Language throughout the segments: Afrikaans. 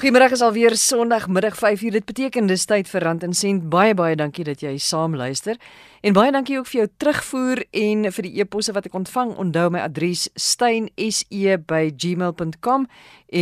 Goeiemôre is alweer Sondagmiddag 5uur. Dit beteken dis tyd vir Rand en Sent. Baie baie dankie dat jy saam luister. En baie dankie ook vir jou terugvoer en vir die e-posse wat ek ontvang. Onthou my adres stein.se@gmail.com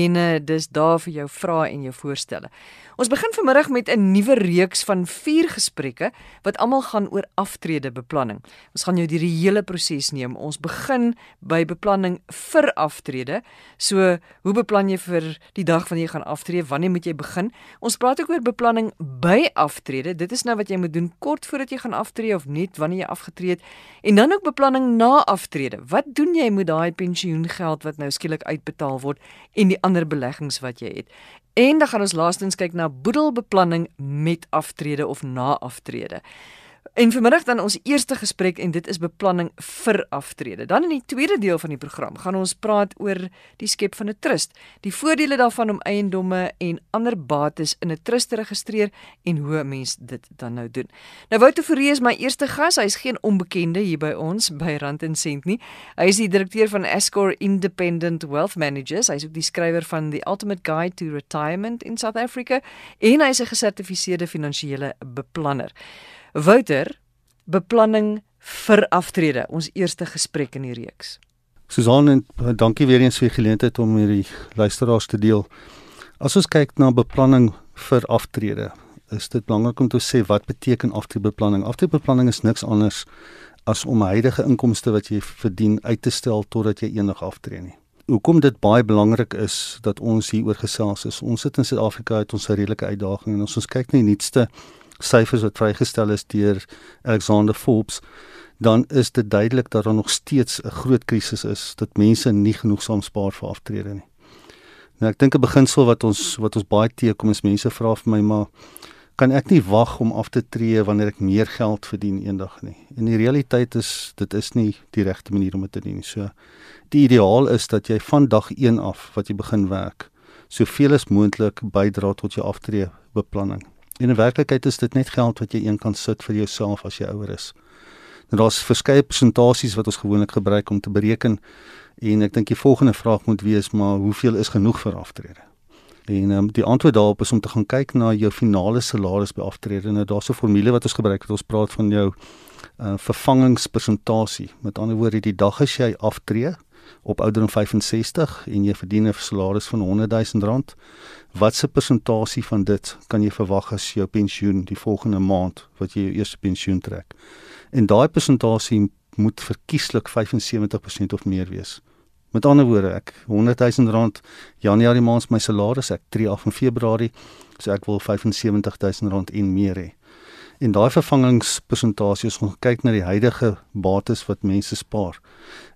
en uh, dis daar vir jou vrae en jou voorstelle. Ons begin vanmiddag met 'n nuwe reeks van 4 gesprekke wat almal gaan oor aftredebeplanning. Ons gaan jou deur die hele proses neem. Ons begin by beplanning vir aftrede. So, hoe beplan jy vir die dag wanneer jy gaan aftree? Wanneer moet jy begin? Ons praat ook oor beplanning by aftrede. Dit is nou wat jy moet doen kort voordat jy gaan aftree of net wanneer jy afgetree het. En dan ook beplanning na aftrede. Wat doen jy met daai pensioengeld wat nou skielik uitbetaal word en die ander beleggings wat jy het? En dan gaan ons laastens kyk na boedelbeplanning met aftrede of na aftrede. En vanmiddag dan ons eerste gesprek en dit is beplanning vir aftrede. Dan in die tweede deel van die program gaan ons praat oor die skep van 'n trust, die voordele daarvan om eiendomme en ander bates in 'n trust te registreer en hoe 'n mens dit dan nou doen. Nou Wouter Fourie is my eerste gas. Hy's geen onbekende hier by ons by Rand en Sent nie. Hy is die direkteur van Escor Independent Wealth Managers. Hy's ook die skrywer van The Ultimate Guide to Retirement in South Africa en hy's 'n gesertifiseerde finansiële beplanner. Wouter, beplanning vir aftrede, ons eerste gesprek in die reeks. Susan en uh, dankie weer eens vir die geleentheid om hierdie luisteraars te deel. As ons kyk na beplanning vir aftrede, is dit belangrik om te sê wat beteken aftredebeplanning? Aftredebeplanning is niks anders as om huidige inkomste wat jy verdien uit te stel totdat jy eendag aftree nie. Hoekom dit baie belangrik is dat ons hier oor gesels is. Ons sit in Suid-Afrika het ons 'n redelike uitdaging en ons ons kyk na die nuutste syfers wat vrygestel is deur Alexander Forbes, dan is dit duidelik dat daar nog steeds 'n groot krisis is dat mense nie genoegsaam spaar vir aftrede nie. Nou ek dink 'n beginsel wat ons wat ons baie teekom is mense vra vir my maar kan ek nie wag om af te tree wanneer ek meer geld verdien eendag nie. En die realiteit is dit is nie die regte manier om dit te doen nie. So die ideaal is dat jy van dag 1 af wat jy begin werk, soveel as moontlik bydra tot jou aftrede beplanning. En in werklikheid is dit net geld wat jy een kan sit vir jouself as jy ouer is. Nou daar's verskeie persentasies wat ons gewoonlik gebruik om te bereken en ek dink die volgende vraag moet wees maar hoeveel is genoeg vir aftrede? En um, die antwoord daarop is om te gaan kyk na jou finale salaris by aftrede. Nou daar's 'n formule wat ons gebruik het. Ons praat van jou uh, vervangingspersentasie. Met ander woorde, die dag as jy aftree, op ouderdom 65 en jy verdien 'n salaris van 100 000 rand, watse persentasie van dit kan jy verwag as jou pensioen die volgende maand wat jy jou eerste pensioen trek? En daai persentasie moet verkieslik 75% of meer wees. Met ander woorde, ek 100 000 rand Januarie maand my salaris, ek tree af in Februarie, so ek wil 75 000 rand en meer hê. En daai vervangingspersentasie as ons kyk na die huidige bates wat mense spaar,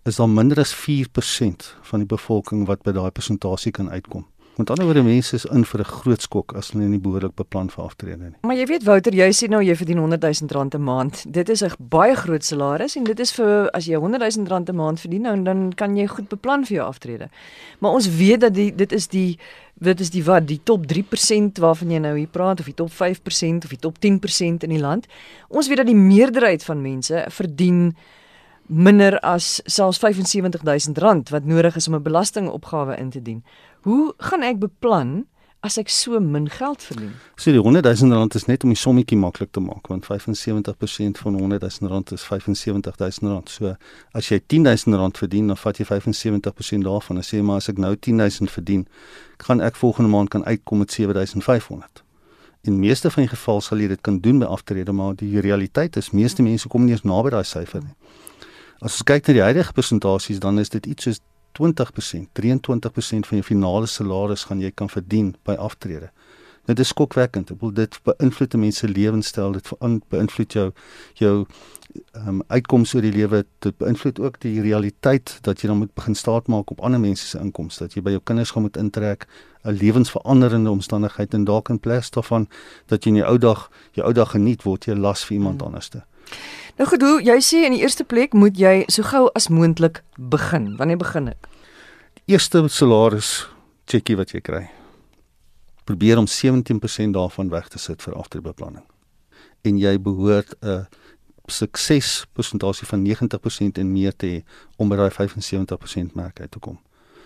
is daar minder as 4% van die bevolking wat by daai persentasie kan uitkom. Met ander woorde mense is in vir 'n groot skok as hulle nie behoorlik beplan vir aftrede nie. Maar jy weet Wouter, jy sê nou jy verdien 100 000 rand 'n maand. Dit is 'n baie groot salaris en dit is vir as jy 100 000 rand 'n maand verdien nou dan kan jy goed beplan vir jou aftrede. Maar ons weet dat die dit is die dit is die wat die top 3% waarvan jy nou hier praat of die top 5% of die top 10% in die land. Ons weet dat die meerderheid van mense verdien minder as selfs 75000 rand wat nodig is om 'n belastingopgawe in te dien. Hoe gaan ek beplan as ek so min geld verdien? So die 100 000 rand is net om die sommetjie maklik te maak want 75% van 100 000 rand is 75 000 rand. So as jy 10 000 rand verdien, dan vat jy 75% daarvan. Dan sê maar as ek nou 10 000 verdien, gaan ek volgende maand kan uitkom met 7500. In meeste van die geval sal jy dit kan doen by aftrede, maar die realiteit is meeste mense kom nie eens naby daai syfer nie. As ons kyk na die huidige persentasies, dan is dit iets soos 20%, 23% van jou finale salaris gaan jy kan verdien by aftrede. Dit is skokwekkend. Ek bedoel dit beïnvloed mense lewenstyl, dit beïnvloed jou jou ehm um, uitkomste oor die lewe, dit beïnvloed ook die realiteit dat jy dan moet begin staatmaak op ander mense se inkomste, dat jy by jou kinders gaan moet intrek, 'n lewensveranderende omstandigheid en dalk in plaas daarvan dat jy in jou ou dag jou ou dag geniet word jy las vir iemand hmm. anderste. Nou goed, hoe jy sê in die eerste plek moet jy so gou as moontlik begin. Wanneer begin ek? Eerste salaris checkie wat jy kry. Probeer om 17% daarvan weg te sit vir aftreebeplanning. En jy behoort 'n suksespersentasie van 90% en meer te hê om by daai 75% merk uit te kom.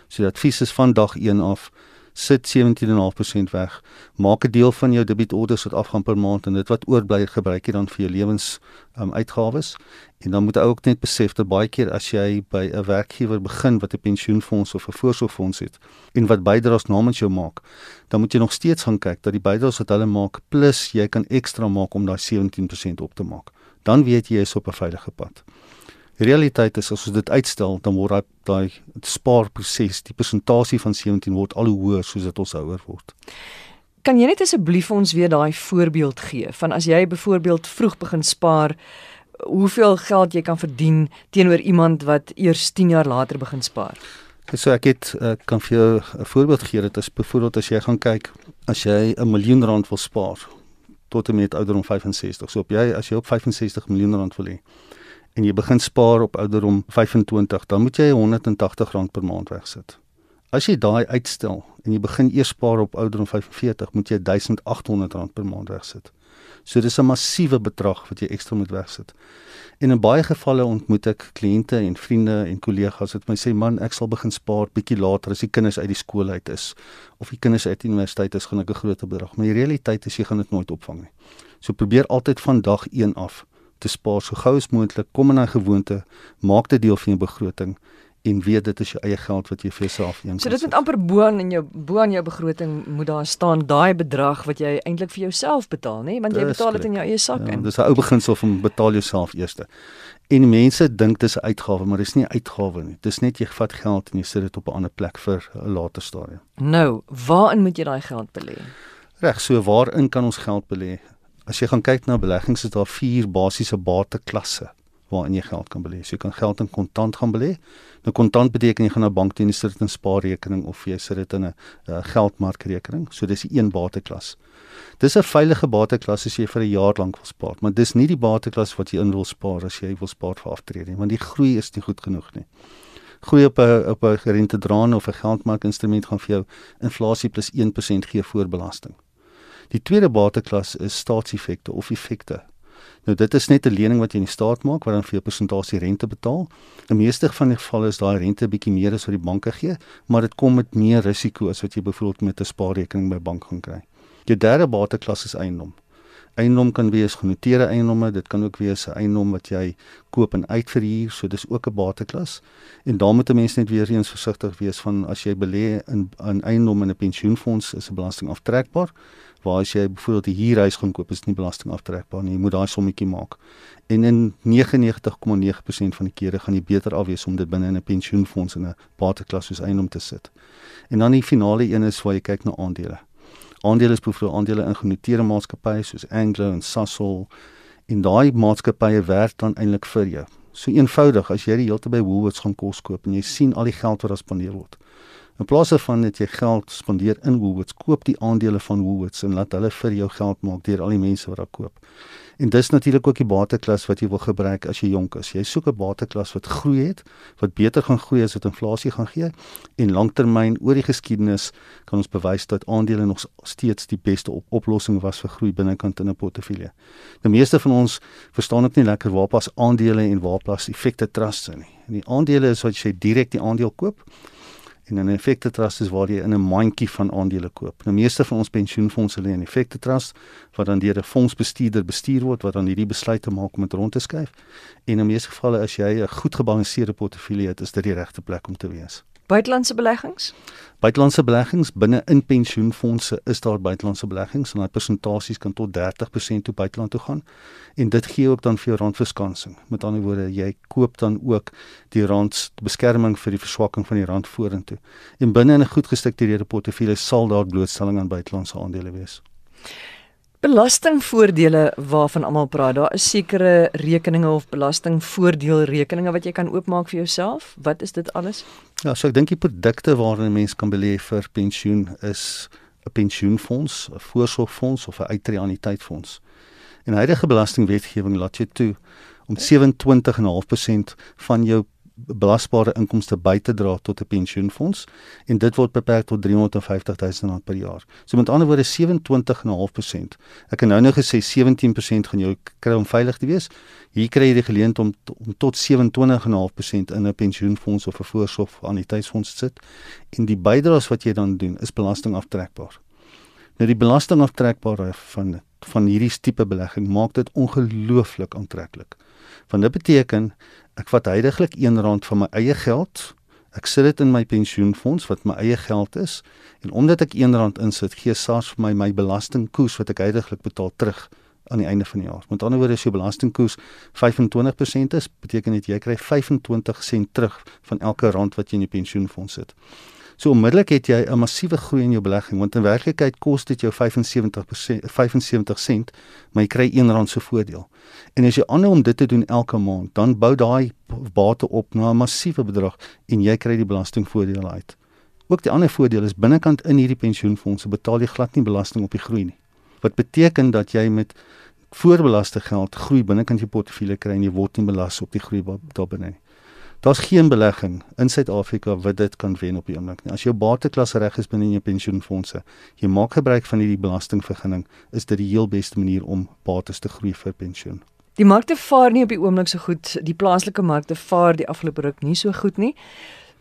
So die advies is van dag 1 af sit 17.5% weg. Maak 'n deel van jou debietorders wat afgaan per maand en dit wat oorbly gebruik jy dan vir jou lewens um, uitgawes. En dan moet jy ook net besef dat baie keer as jy by 'n werkgewer begin wat 'n pensioenfonds of 'n voorsorgfonds het en wat bydraes namens jou maak, dan moet jy nog steeds gaan kyk dat die bydraes wat hulle maak plus jy kan ekstra maak om daai 17% op te maak. Dan weet jy jy is op 'n veilige pad. Die realiteit is as ons dit uitstel, dan word daai spaarproses, die persentasie van 17 word al hoe hoër soos dit ons ouer word. Kan jy net asseblief ons weer daai voorbeeld gee van as jy byvoorbeeld vroeg begin spaar, hoeveel geld jy kan verdien teenoor iemand wat eers 10 jaar later begin spaar? So ek het ek kan vir jou 'n voorbeeld gee. Dit is byvoorbeeld as jy gaan kyk, as jy 'n miljoen rand wil spaar tot en met ouderdom 65. So op jy as jy op 65 miljoen rand wil hê en jy begin spaar op ouderdom 25, dan moet jy R180 per maand wegsit. As jy daai uitstel en jy begin eers spaar op ouderdom 45, moet jy R1800 per maand wegsit. So dis 'n massiewe bedrag wat jy ekstra moet wegsit. En in baie gevalle ontmoet ek kliënte en vriende en kollegas wat my sê man, ek sal begin spaar bietjie later as die kinders uit die skool uit is of die kinders uit die universiteit is, gaan ek 'n groter bedrag. Maar die realiteit is jy gaan dit nooit opvang nie. So probeer altyd van dag 1 af te spaar so gou as moontlik. Kom in 'n gewoonte, maak dit deel van jou begroting en weet dit is jou eie geld wat jy vir jouself een. So dit moet amper bo aan in jou bo aan jou begroting moet daar staan daai bedrag wat jy eintlik vir jouself betaal, nê? Want jy dis betaal dit in jou eie sak ja, in. Dis 'n ou beginsel van betaal jouself eers. En mense dink dis 'n uitgawe, maar dis nie 'n uitgawe nie. Dis net jy vat geld en jy sit dit op 'n ander plek vir 'n later stadium. Nou, waarin moet jy daai geld belê? Reg, so waarin kan ons geld belê? As jy gaan kyk na beleggings, is daar vier basiese bateklasse waarin jy geld kan belê. So jy kan geld in kontant gaan belê. Nou kontant beteken jy gaan na bank toe en sit dit in 'n spaarrekening of jy sit dit in 'n uh, geldmarkrekening. So dis die een bateklas. Dis 'n veilige bateklas as jy vir 'n jaar lank wil spaar, maar dis nie die bateklas wat jy in wil spaar as jy wil spaar vir aftrede nie, want die groei is nie goed genoeg nie. Groei op 'n op 'n rentedraande of 'n geldmarkinstrument gaan vir jou inflasie plus 1% gee voor belasting. Die tweede bateklas is staatseffekte of effekte. Nou dit is net 'n lening wat jy in die staat maak wat dan vir jou persentasie rente betaal. In meeste van die gevalle is daai rente bietjie meer as wat die banke gee, maar dit kom met meer risiko as wat jy byvoorbeeld met 'n spaarrekening by bank gaan kry. Jou derde bateklas is eiendom. Eiendom kan wees genoteerde eiendomme, dit kan ook wees 'n eiendom wat jy koop en uitverhuur, so dis ook 'n bateklas. En dan moet 'n mens net weer eens versigtig wees van as jy belê in 'n eiendom in 'n pensioenfonds, is 'n belasting aftrekbaar waar as jy byvoorbeeld 'n huurhuis gaan koop is nie belasting aftrekbaar nie. Jy moet daai sommetjie maak. En in 99,9% van die kere gaan jy beter afwees om dit binne in 'n pensioenfonds in 'n bateklas soos eiendom te sit. En dan die finale een is waar jy kyk na aandele. Aandele is byvoorbeeld aandele in genoteerde maatskappye soos Anglo en Sasol en daai maatskappye werk dan eintlik vir jou. So eenvoudig as jy die hele tyd by Woolworths gaan kos koop en jy sien al die geld wat daar spandeer word. In plaas daarvan dat jy geld spandeer in Woolworths, koop die aandele van Woolworths en laat hulle vir jou geld maak deur al die mense wat daar koop. En dis natuurlik ook die bateklas wat jy wil gebruik as jy jonk is. Jy soek 'n bateklas wat groei het, wat beter gaan groei as wat inflasie gaan gee en lanktermyn oor die geskiedenis kan ons bewys dat aandele nog steeds die beste op oplossing was vir groei binnekant in 'n portefeulje. Die meeste van ons verstaan ook nie lekker waar pas aandele en waar pas effekte trusts in nie. En die aandele is wat jy direk die aandeel koop en 'n effekte trust is waar jy in 'n mandjie van aandele koop. Nou meeste van ons pensioenfondse lê in effekte trust wat dan deur 'n fondsbestuurder bestuur word wat dan hierdie besluite maak om dit rond te skuif. En in meeste gevalle as jy 'n goed gebalanseerde portefeulje het, is dit die regte plek om te wees. Buitelandse beleggings? Buitelandse beleggings binne in pensioenfonde is daar buitelandse beleggings en daai persentasies kan tot 30% toe buiteland toe gaan. En dit gee ook dan vir jou randverskansing. Met ander woorde, jy koop dan ook die rand beskerming vir die verswakking van die rand vorentoe. En binne in 'n goed gestruktureerde portefeulje sal daar blootstelling aan buitelandse aandele wees. Belastingvoordele waarvan almal praat, daar is sekere rekeninge of belastingvoordeelrekeninge wat jy kan oopmaak vir jouself. Wat is dit alles? Ja, so ek dink die produkte waarin 'n mens kan belê vir pensioen is 'n pensioenfonds, 'n voorsorgfonds of 'n uitreaniteitfonds. En huidige belastingwetgewing laat jou toe om 27.5% van jou belasbare inkomste by te dra tot 'n pensioenfonds en dit word beperk tot 350 000 rand per jaar. So met ander woorde 27.5%. Ek het nou nou gesê 17% gaan jou kry om veilig te wees. Hier kry jy die geleentheid om, om tot 27.5% in 'n pensioenfonds of 'n voorsorganniteitsfonds te sit en die bydraes wat jy dan doen is belastingaftrekbaar. Nou die belastingaftrekbaarheid van van hierdie tipe belegging maak dit ongelooflik aantreklik. Want dit beteken ek vat heidaglik R1 van my eie geld, ek sit dit in my pensioenfonds wat my eie geld is en omdat ek R1 insit, gee SARS vir my my belastingkoers wat ek heidaglik betaal terug aan die einde van die jaar. Met ander woorde, as jou belastingkoers 25% is, beteken dit jy kry 25 sent terug van elke rand wat jy in jou pensioenfonds sit. So onmiddellik het jy 'n massiewe groei in jou belegging want in werklikheid kos dit jou 75% 75 sent, maar jy kry R1 se voordeel. En as jy aanhou om dit te doen elke maand, dan bou daai bate op na 'n massiewe bedrag en jy kry die belastingvoordeel uit. Ook die ander voordeel is binnekant in hierdie pensioenfondse betaal jy glad nie belasting op die groei nie. Wat beteken dat jy met voorbelaste geld groei binnekant jou portefeulje kry en jy word nie belas op die groei daar binne nie. Daar's geen belegging in Suid-Afrika wat dit kan wen op die oomblik nie. As jou bateklas reg is binne jou pensioenfonde, jy maak gebruik van hierdie belastingvergunning, is dit die heel beste manier om bates te groei vir pensioen. Die markte vaar nie op die oomblik so goed. Die plaaslike markte vaar die afgelope ruk nie so goed nie.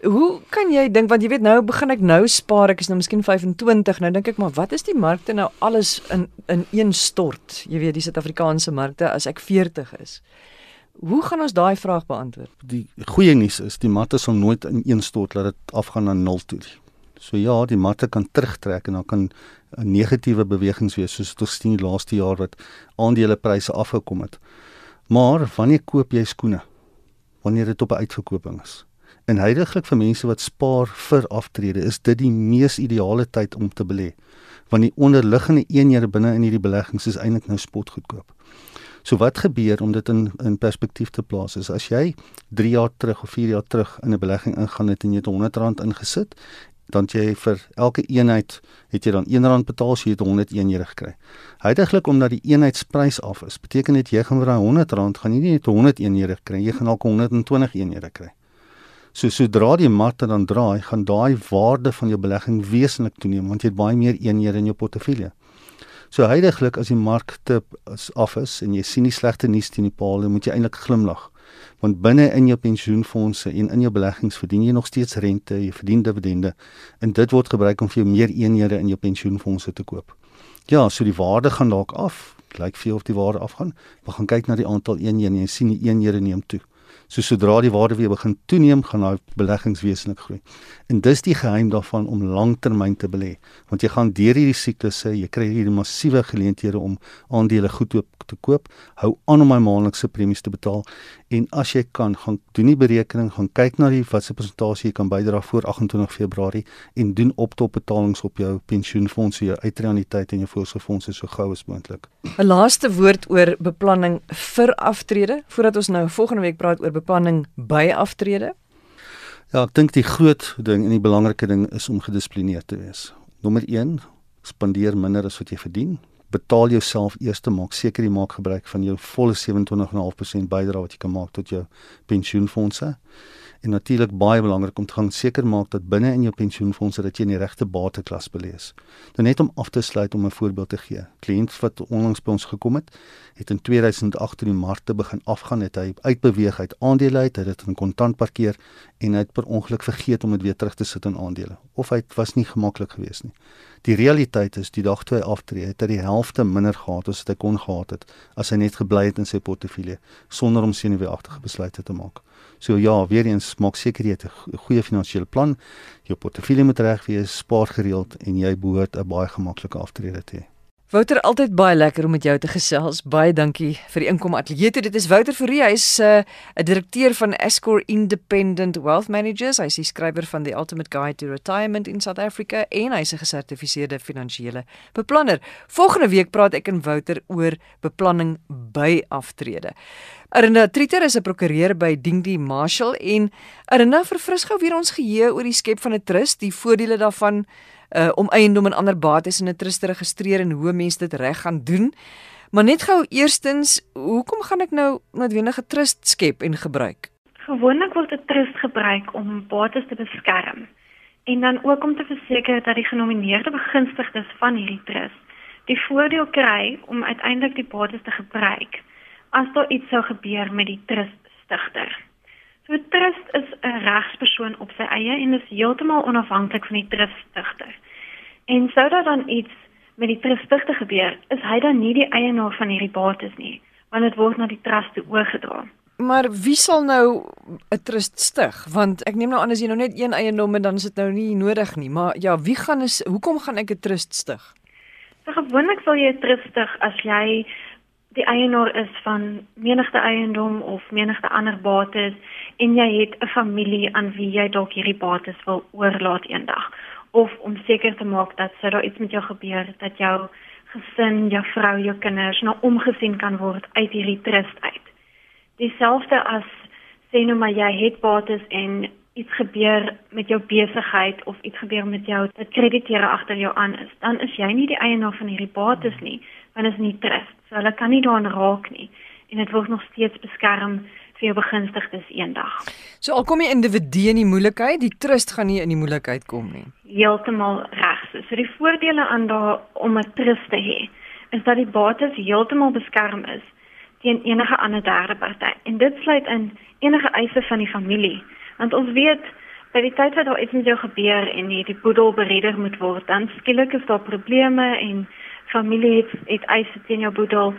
Hoe kan jy dink want jy weet nou begin ek nou spaar ek is nou miskien 25 nou dink ek maar wat is die markte nou alles in in een stort jy weet die Suid-Afrikaanse markte as ek 40 is Hoe gaan ons daai vraag beantwoord? Die goeie nuus is die matte sal nooit in een stort laat dit afgaan na nul toe. So ja, die matte kan terugtrek en dan kan 'n negatiewe bewegings wees soos tot sien die laaste jaar wat aandelepryse afgekom het. Maar wanneer koop jy skoene? Wanneer dit op 'n uitverkoping is. En heidaglik vir mense wat spaar vir aftrede, is dit die mees ideale tyd om te belê. Want die onderliggende eenhede binne in hierdie beleggings is eintlik nou spotgoedkoop. So wat gebeur om dit in in perspektief te plaas is as jy 3 jaar terug of 4 jaar terug in 'n belegging ingaan het en jy het R100 ingesit, dan jy vir elke eenheid het jy dan R1 betaal, so jy het R101 gekry. Huidiglik omdat die eenheidsprys af is, beteken dit jy gaan vir daai R100 gaan jy nie net R101 kry, jy gaan dalk R120 kry. So sodra die markte dan draai, gaan daai waarde van jou belegging wesentlik toeneem want jy het baie meer eenhede in jou portefeulje. So heidaglik as die markte af is en jy sien die slegte nuus teen die paal, moet jy eintlik glimlag. Want binne in jou pensioenfonde en in jou beleggings verdien jy nog steeds rente, jy verdien dividende en dit word gebruik om vir jou meer eenhede in jou pensioenfonde te koop. Ja, so die waarde gaan dalk af. Lyk vir of die waarde afgaan. We gaan kyk na die aantal eenhede en jy sien die eenhede neem toe. So sodra die waarde weer begin toeneem, gaan daai beleggings wesentlik groei. En dis die geheim daarvan om langtermyn te belê, want jy gaan deur hierdie siklusse, jy kry hierdie massiewe geleenthede om aandele goedkoop te koop. Hou aan om my maandelikse premies te betaal en as jy kan, gaan doen die berekening, gaan kyk na die watse persentasie jy kan bydra voor 28 Februarie en doen optopbetalings op jou pensioenfondse, jou uitreaniteit en jou voorsorgfondse so gou as moontlik. 'n Laaste woord oor beplanning vir aftrede voordat ons nou volgende week praat oor beplanning by aftrede? Ja, ek dink die groot ding en die belangrike ding is om gedissiplineerd te wees. Nommer 1, spandeer minder as wat jy verdien. Betaal jouself eers te maak seker jy maak gebruik van jou volle 27.5% bydrae wat jy kan maak tot jou pensioenfondse en natuurlik baie belangrik om te gaan seker maak dat binne in jou pensioenfondse dat jy in die regte bateklas belees. Nou net om af te sluit om 'n voorbeeld te gee. Kliënt wat onlangs by ons gekom het, het in 2008 toe die markte begin afgaan, het hy uitbeweeg uit aandele uit, hy het dit in kontant parkeer en hy het per ongeluk vergeet om dit weer terug te sit in aandele. Of hy was nie gemaklik geweest nie. Die realiteit is die dag toe hy aftree, het hy die helfte minder gehad as wat hy kon gehad het as hy net gebly het in sy portefeulje sonder om senuweeagtige besluite te maak. So ja, weer eens maak seker jy het 'n goeie finansiële plan. Jou portefeulje moet reg wees, spaar gereeld en jy behoort 'n baie gemaklike aftrede te hê. Wouter, altyd baie lekker om met jou te gesels. Baie dankie vir die inkom ateljee toe. Dit is Wouter Fourie. Hy is 'n uh, direkteur van Escor Independent Wealth Managers. Hy is skrywer van The Ultimate Guide to Retirement in South Africa en hy is 'n gesertifiseerde finansiële beplanner. Volgende week praat ek en Wouter oor beplanning by aftrede. Arina Triter is 'n prokureur by Dingdi Marshall en Arina verfris gou weer ons geheue oor die skep van 'n trust, die voordele daarvan uh, om eiendom en ander bates in 'n trust te registreer en hoe mense dit reg gaan doen. Maar net gou eerstens, hoekom gaan ek nou noodwendige trust skep en gebruik? Gewoonlik word 'n trust gebruik om bates te beskerm en dan ook om te verseker dat die genomineerde begunstigdes van hierdie trust die voordeel kry om uiteindelik die bates te gebruik as daar iets sou gebeur met die trust stigter. So trust is 'n regspersoon op sy eie en is heeltemal onafhanklik van die trust stigter. En sou daar dan iets met die trust stigter gebeur, is hy dan nie die eienaar van hierdie bates nie, want dit word na die trust toe oorgedra. Maar wie sal nou 'n trust stig? Want ek neem nou aan as jy nou net een eiendom het, dan is dit nou nie nodig nie. Maar ja, wie gaan is hoekom gaan ek 'n trust stig? So gewoonlik sal jy 'n trust stig as jy die eienaar is van menigte eiendom of menigte ander bates en jy het 'n familie aan wie jy dalk hierdie bates wil oorlaat eendag. Of om seker te maak dat sou daar iets met jou gebeur dat jou gesin, jou vrou, jou kinders nou omgesien kan word uit hierdie trust uit. Dieselfde as sê nou maar jy het bates en iets gebeur met jou besigheid of iets gebeur met jou dat krediteure agter jou aan is, dan is jy nie die eienaar van hierdie bates nie, want is nie trust. So hulle kan nie daaraan raak nie en dit word nog steeds beskerm vir jou begunstigdes eendag. So al kom die individu in die moeilikheid, die trust gaan nie in die moeilikheid kom nie. Heeltemal reg. So die voordele aan daar om 'n trust te hê is dat die bates heeltemal beskerm is teen enige ander derde party. En dit sluit in enige eise van die familie. Want ons weet by die tyd wat daar iets met jou gebeur en jy die boedel beredder moet word, dan skielik is daar probleme en familie het, het eise teen jou boedel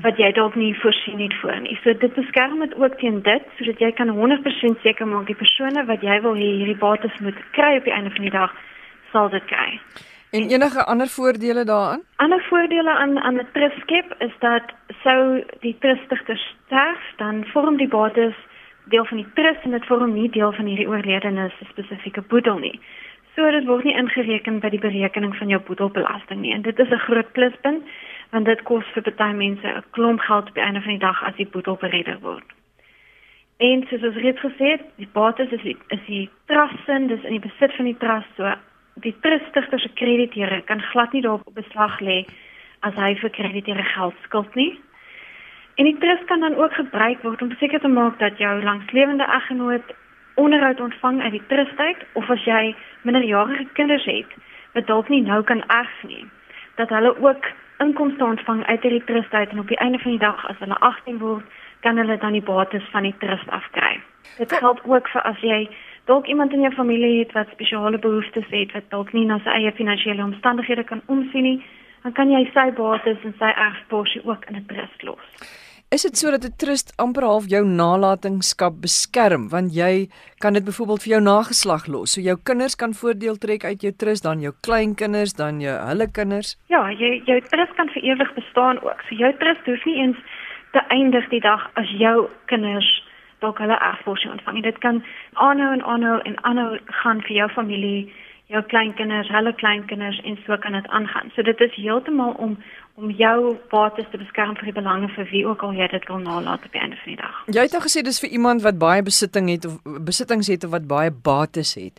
wat jy dalk nie voorsien het voor nie. So dit beskerm dit ook teen dit sodat jy kan 100% seker maak die persone wat jy wil hê hierdie bates moet kry op die einde van die dag sal dit kry. En enige ander voordele daaraan? Ander voordele aan aan 'n trustskep is dat sou die trustigter sterf, dan vorm die bates deel van die trust en dit vorm nie deel van hierdie oorledene se spesifieke boedel nie. So dit word nie ingereken by die berekening van jou boedelbelasting nie. En dit is 'n groot pluspunt want dit kos vir baie mense 'n klomp geld op die einde van die dag as die boedel beredder word. En soos ons reeds gesê het, die bates is die, is die trust sin, dis in die besit van die trust so die trustigter se krediteure kan glad nie daarop beslag lê as hy vir krediteure geld skuld nie. En die trust kan dan ook gebruik word om seker te maak dat jou langslewende eggenoot onderhoud ontvang uit die trust uit of as jy minderjarige kinders het wat dalk nie nou kan erf nie, dat hulle ook inkomste ontvang uit hierdie trust uit en op die einde van die dag as hulle 18 word, kan hulle dan die bates van die trust afkry. Dit geld ook vir as jy dalk iemand in jou familie het wat spesiale behoeftes het wat dalk nie na sy eie finansiële omstandighede kan omsien nie, dan kan jy sy bates en sy erfporsie ook in 'n trust los. Is dit so dat 'n trust amper half jou nalatenskap beskerm want jy kan dit byvoorbeeld vir jou nageslag los. So jou kinders kan voordeel trek uit jou trust, dan jou kleinkinders, dan jou hulle kinders. Ja, jy jou trust kan vir ewig bestaan ook. So jou trust hoef nie eens te eindig die dag as jou kinders dalk hulle erfporsie ontvang. Dit kan aanhou en aanhou en aanhou gaan vir jou familie, jou kleinkinders, hulle kleinkinders en so kan dit aangaan. So dit is heeltemal om om jou bates te beskerm vir die belange vir wie ook al jy dit wil nalat op die einde van die dag. Jy het nou gesê dis vir iemand wat baie besitting het of besittings het of wat baie bates het.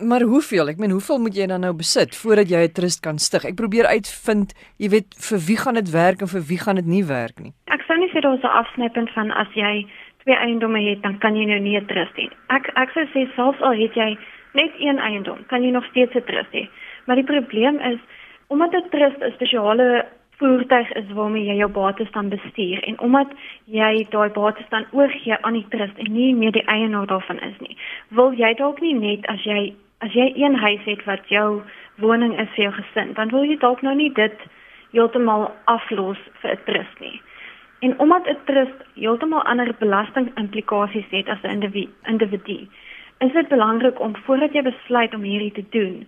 Maar hoeveel? Ek meen, hoeveel moet jy dan nou besit voordat jy 'n trust kan stig? Ek probeer uitvind, jy weet, vir wie gaan dit werk en vir wie gaan dit nie werk nie. Ek sou nie sê daar's 'n afsnypunt van as jy twee eiendomme het, dan kan jy nou nie 'n trust hê. Ek ek sou sê selfs al het jy net een eiendom, kan jy nog steeds 'n trust hê. Maar die probleem is omdat 'n trust 'n spesiale voertuig is waarmee jy jou bates dan bestuur en omdat jy daai bates dan oorgee aan die trust en nie meer die eienaar daarvan is nie. Wil jy dalk nie net as jy as jy een huis het wat jou woning is vir jou gesin, dan wil jy dalk nou nie dit heeltemal aflos vir 'n trust nie. En omdat 'n trust heeltemal ander belastingimplikasies het as 'n individu, individu, is dit belangrik om voordat jy besluit om hierdie te doen,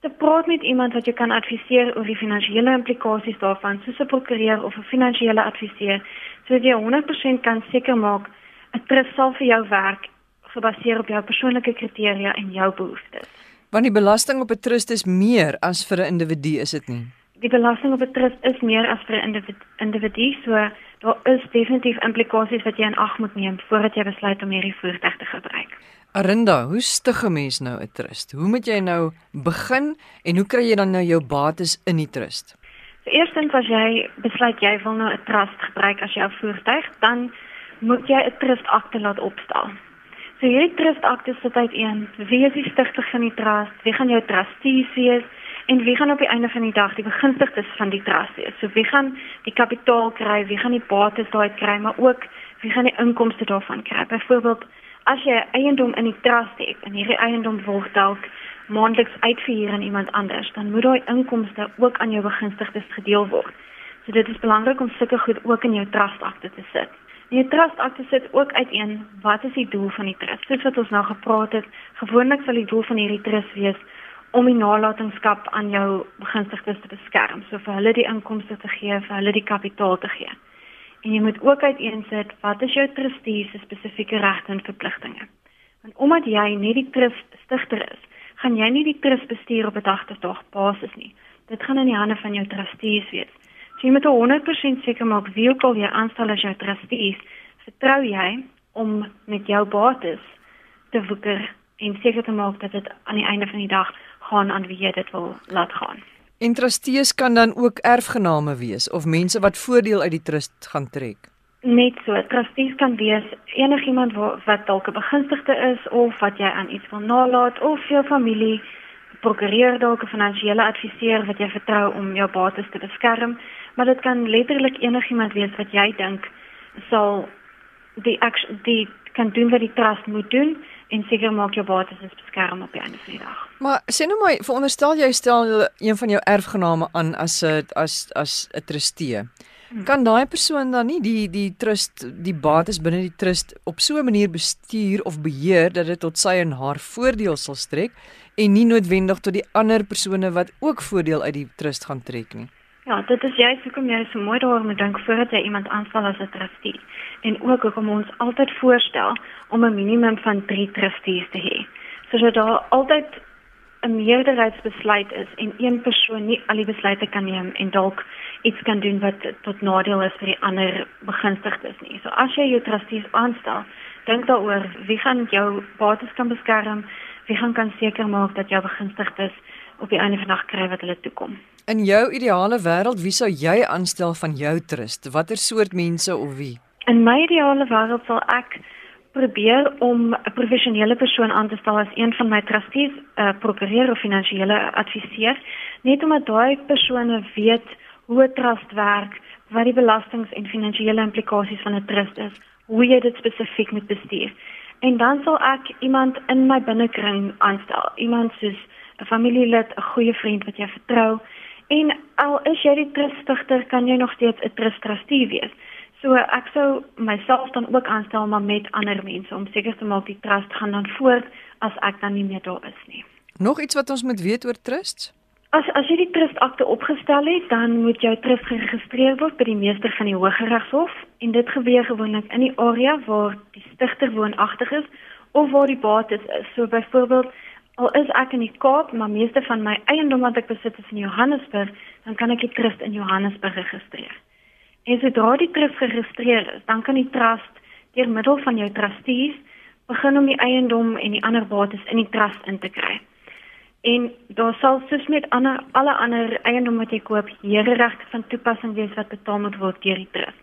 te praat met iemand wat jou kan adviseer oor die finansiële implikasies daarvan, soos 'n prokureur of 'n finansiële adviseur, sodat jy 100% kan seker maak 'n trust sal vir jou werk gebaseer op jou persoonlike kriteria en jou behoeftes. Want die belasting op 'n trust is meer as vir 'n individu, is dit nie? Die belasting op 'n trust is meer as vir 'n individu, individu, so daar is definitief implikasies wat jy in ag moet neem voordat jy besluit om hierdie voertuig te gebruik. Arinda, hoe stig 'n mens nou 'n trust? Hoe moet jy nou begin en hoe kry jy dan nou jou bates in die trust? So eerstens as jy besluit jy wil nou 'n trust gebruik as jou voertuig, dan moet jy 'n trust akte laat opstel. So hierdie trustakte sit uiteen. Wie is die stigter van die trust? Wie gaan jou trustees wees? En wie gaan op die einde van die dag die begunstigdes van die trust wees? So wie gaan die kapitaal kry? Wie gaan die bates daai kry? Maar ook wie gaan die inkomste daarvan kry? Byvoorbeeld, as jy eiendom in die trust het en hierdie eiendom word dalk maandeliks uitverhuur aan iemand anders, dan moet daai inkomste ook aan jou begunstigdes gedeel word. So dit is belangrik om sulke goed ook in jou trustakte te sit. In jou trustakte sit ook uiteen wat is die doel van die trust? Soos wat ons nou gepraat het, gewoonlik sal die doel van hierdie trust wees om die nalatenskap aan jou begunstigdes te beskerm, so vir hulle die inkomste te gee, vir hulle die kapitaal te gee. En jy moet ook uiteensit wat is jou trustee se spesifieke regte en verpligtinge. Want omdat jy nie die trust stigter is, gaan jy nie die trust bestuur op 'n dag-tot-dag basis nie. Dit gaan in die hande van jou trustees wees. So jy moet 100% seker maak wie ook al jy aanstel as jou trustees, vertrou jy om met jou bates te woeker en seker te maak dat dit aan die einde van die dag gaan aan wie jy dit wil laat gaan. En trustees kan dan ook erfgename wees of mense wat voordeel uit die trust gaan trek. Net so, trustees kan wees enigiemand wat dalk 'n begunstigde is of wat jy aan iets wil nalat of jou familie prokureur dalk 'n finansiële adviseur wat jy vertrou om jou bates te beskerm, maar dit kan letterlik enigiemand wees wat jy dink sal die die kan doen wat die trust moet doen en seker maak jou bates is beskerm op die einde van die dag. Maar sê nou maar, veronderstel jy stel een van jou erfgename aan as 'n as as 'n trustee. Hmm. Kan daai persoon dan nie die die trust die bates binne die trust op so 'n manier bestuur of beheer dat dit tot sy en haar voordeel sal strek en nie noodwendig tot die ander persone wat ook voordeel uit die trust gaan trek nie? Ja, dit is juist hoekom jy so mooi daaroor moet dink voordat jy iemand aanstel as 'n trustee. En ook hoekom ons altyd voorstel om 'n minimum van 3 trustees te hê. Sodat daar altyd 'n meerderheidsbesluit is en een persoon nie al die besluite kan neem en dalk iets kan doen wat tot nadeel is vir die ander begunstigdes nie. So as jy jou trustees aanstel, dink daaroor wie gaan jou bates kan beskerm, wie gaan kan seker maak dat jou begunstigdes op die einde van die dag kry wat hulle toekom. In jou ideale wêreld, wie sou jy aanstel van jou trust? Watter soort mense of wie? In my ideale wêreld sal ek probeer om 'n professionele persoon aan te stel as een van my trustees, 'n uh, prokureur of finansiële adviseur, net omdat daai persone weet hoe 'n trust werk, wat die belastings en finansiële implikasies van 'n trust is, hoe jy dit spesifiek moet bestuur. En dan sal ek iemand in my binnekring aanstel, iemand soos 'n familielid, 'n goeie vriend wat jy vertrou. En al is jy die trustigter, kan jy nog steeds 'n trust trustee wees. So ek sou myself dan ook aanstel maar met ander mense om seker te maak die trust gaan dan voort as ek dan nie meer daar is nie. Nog iets wat ons moet weet oor trusts? As as jy die trustakte opgestel het, dan moet jou trust geregistreer word by die meester van die Hooggeregshof en dit gebeur gewoonlik in die area waar die stigter woonagtig is of waar die bates is. So byvoorbeeld Al is ek in die Kaap, maar meeste van my eiendom wat ek besit is in Johannesburg, dan kan ek die trust in Johannesburg registreer. En sodra die trust geregistreer is, dan kan die trust deur middel van jou trustees begin om die eiendom en die ander bates in die trust in te kry. En daar sal soos met ander alle ander eiendom wat jy koop, hereregte van toepassing wees wat betaal moet word deur die trust.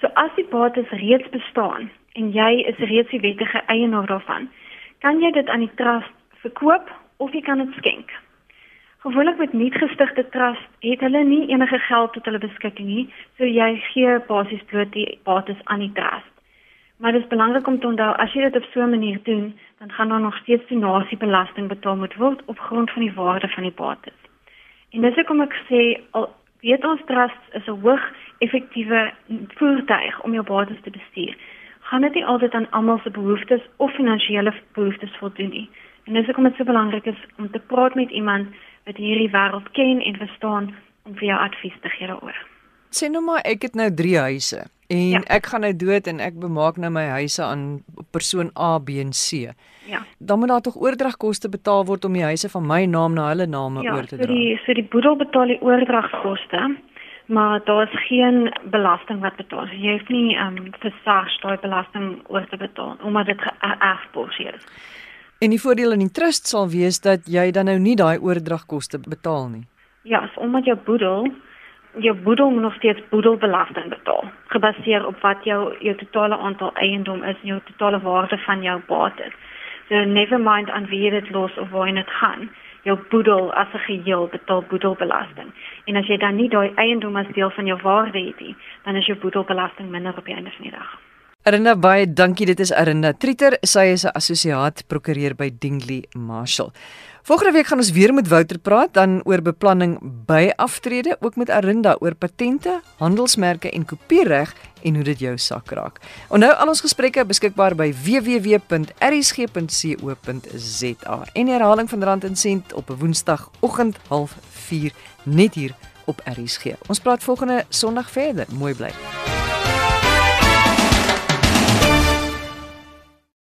So as die bates reeds bestaan en jy is reeds die wettige eienaar daarvan, kan jy dit aan die trust verkoop of jy kan dit skenk. Gewoonlik met nie gestigte trust het hulle nie enige geld tot hulle beskikking nie, so jy gee basies bloot die bates aan die trust. Maar dit is belangrik om te onthou as jy dit op so 'n manier doen, dan gaan daar nog steeds donasiebelasting betaal moet word op grond van die waarde van die bates. En dis hoekom ek sê al weet ons trust is 'n hoog effektiewe voertuig om jou bates te bestuur. Gaan dit nie altyd aan almal se behoeftes of finansiële behoeftes voldoen nie. En dis hoekom dit so belangrik is om te praat met iemand wat hierdie wêreld ken en verstaan om vir jou advies te gee daaroor. Sê nou maar ek het nou 3 huise en ja. ek gaan nou dood en ek bemaak nou my huise aan persoon A, B en C. Ja. Dan moet daar tog oordragkoste betaal word om die huise van my naam na hulle name ja, oor te dra. Ja, so die so die boedel betaal die oordragkoste, maar daar is geen belasting wat betaal. Jy hoef nie ehm um, vir SARS daai belasting oor te betaal omdat dit erfporsie is. En die voordeel in die trust sal wees dat jy dan nou nie daai oordragkoste betaal nie. Ja, as omdat jou boedel jou boedel moet nog steeds boedelbelasting betaal, gebaseer op wat jou jou totale aantal eiendom is en jou totale waarde van jou bates. So never mind aan wie dit los of waar dit gaan. Jou boedel as 'n geheel betaal boedelbelasting. En as jy dan nie daai eiendom as deel van jou waarde het nie, dan is jou boedelbelasting minder op die einde van die dag. Arinda baie dankie. Dit is Arinda Trieter. Sy is 'n assosiaat prokureur by Dingley Marshall. Volgende week gaan ons weer met Wouter praat dan oor beplanning by aftrede, ook met Arinda oor patente, handelsmerke en kopiereg en hoe dit jou sak raak. Onthou al ons gesprekke beskikbaar by www.rsg.co.za. En herhaling van Rand en Sent op 'n Woensdagoggend 04:30 net hier op RSG. Ons praat volgende Sondag verder. Mooi bly.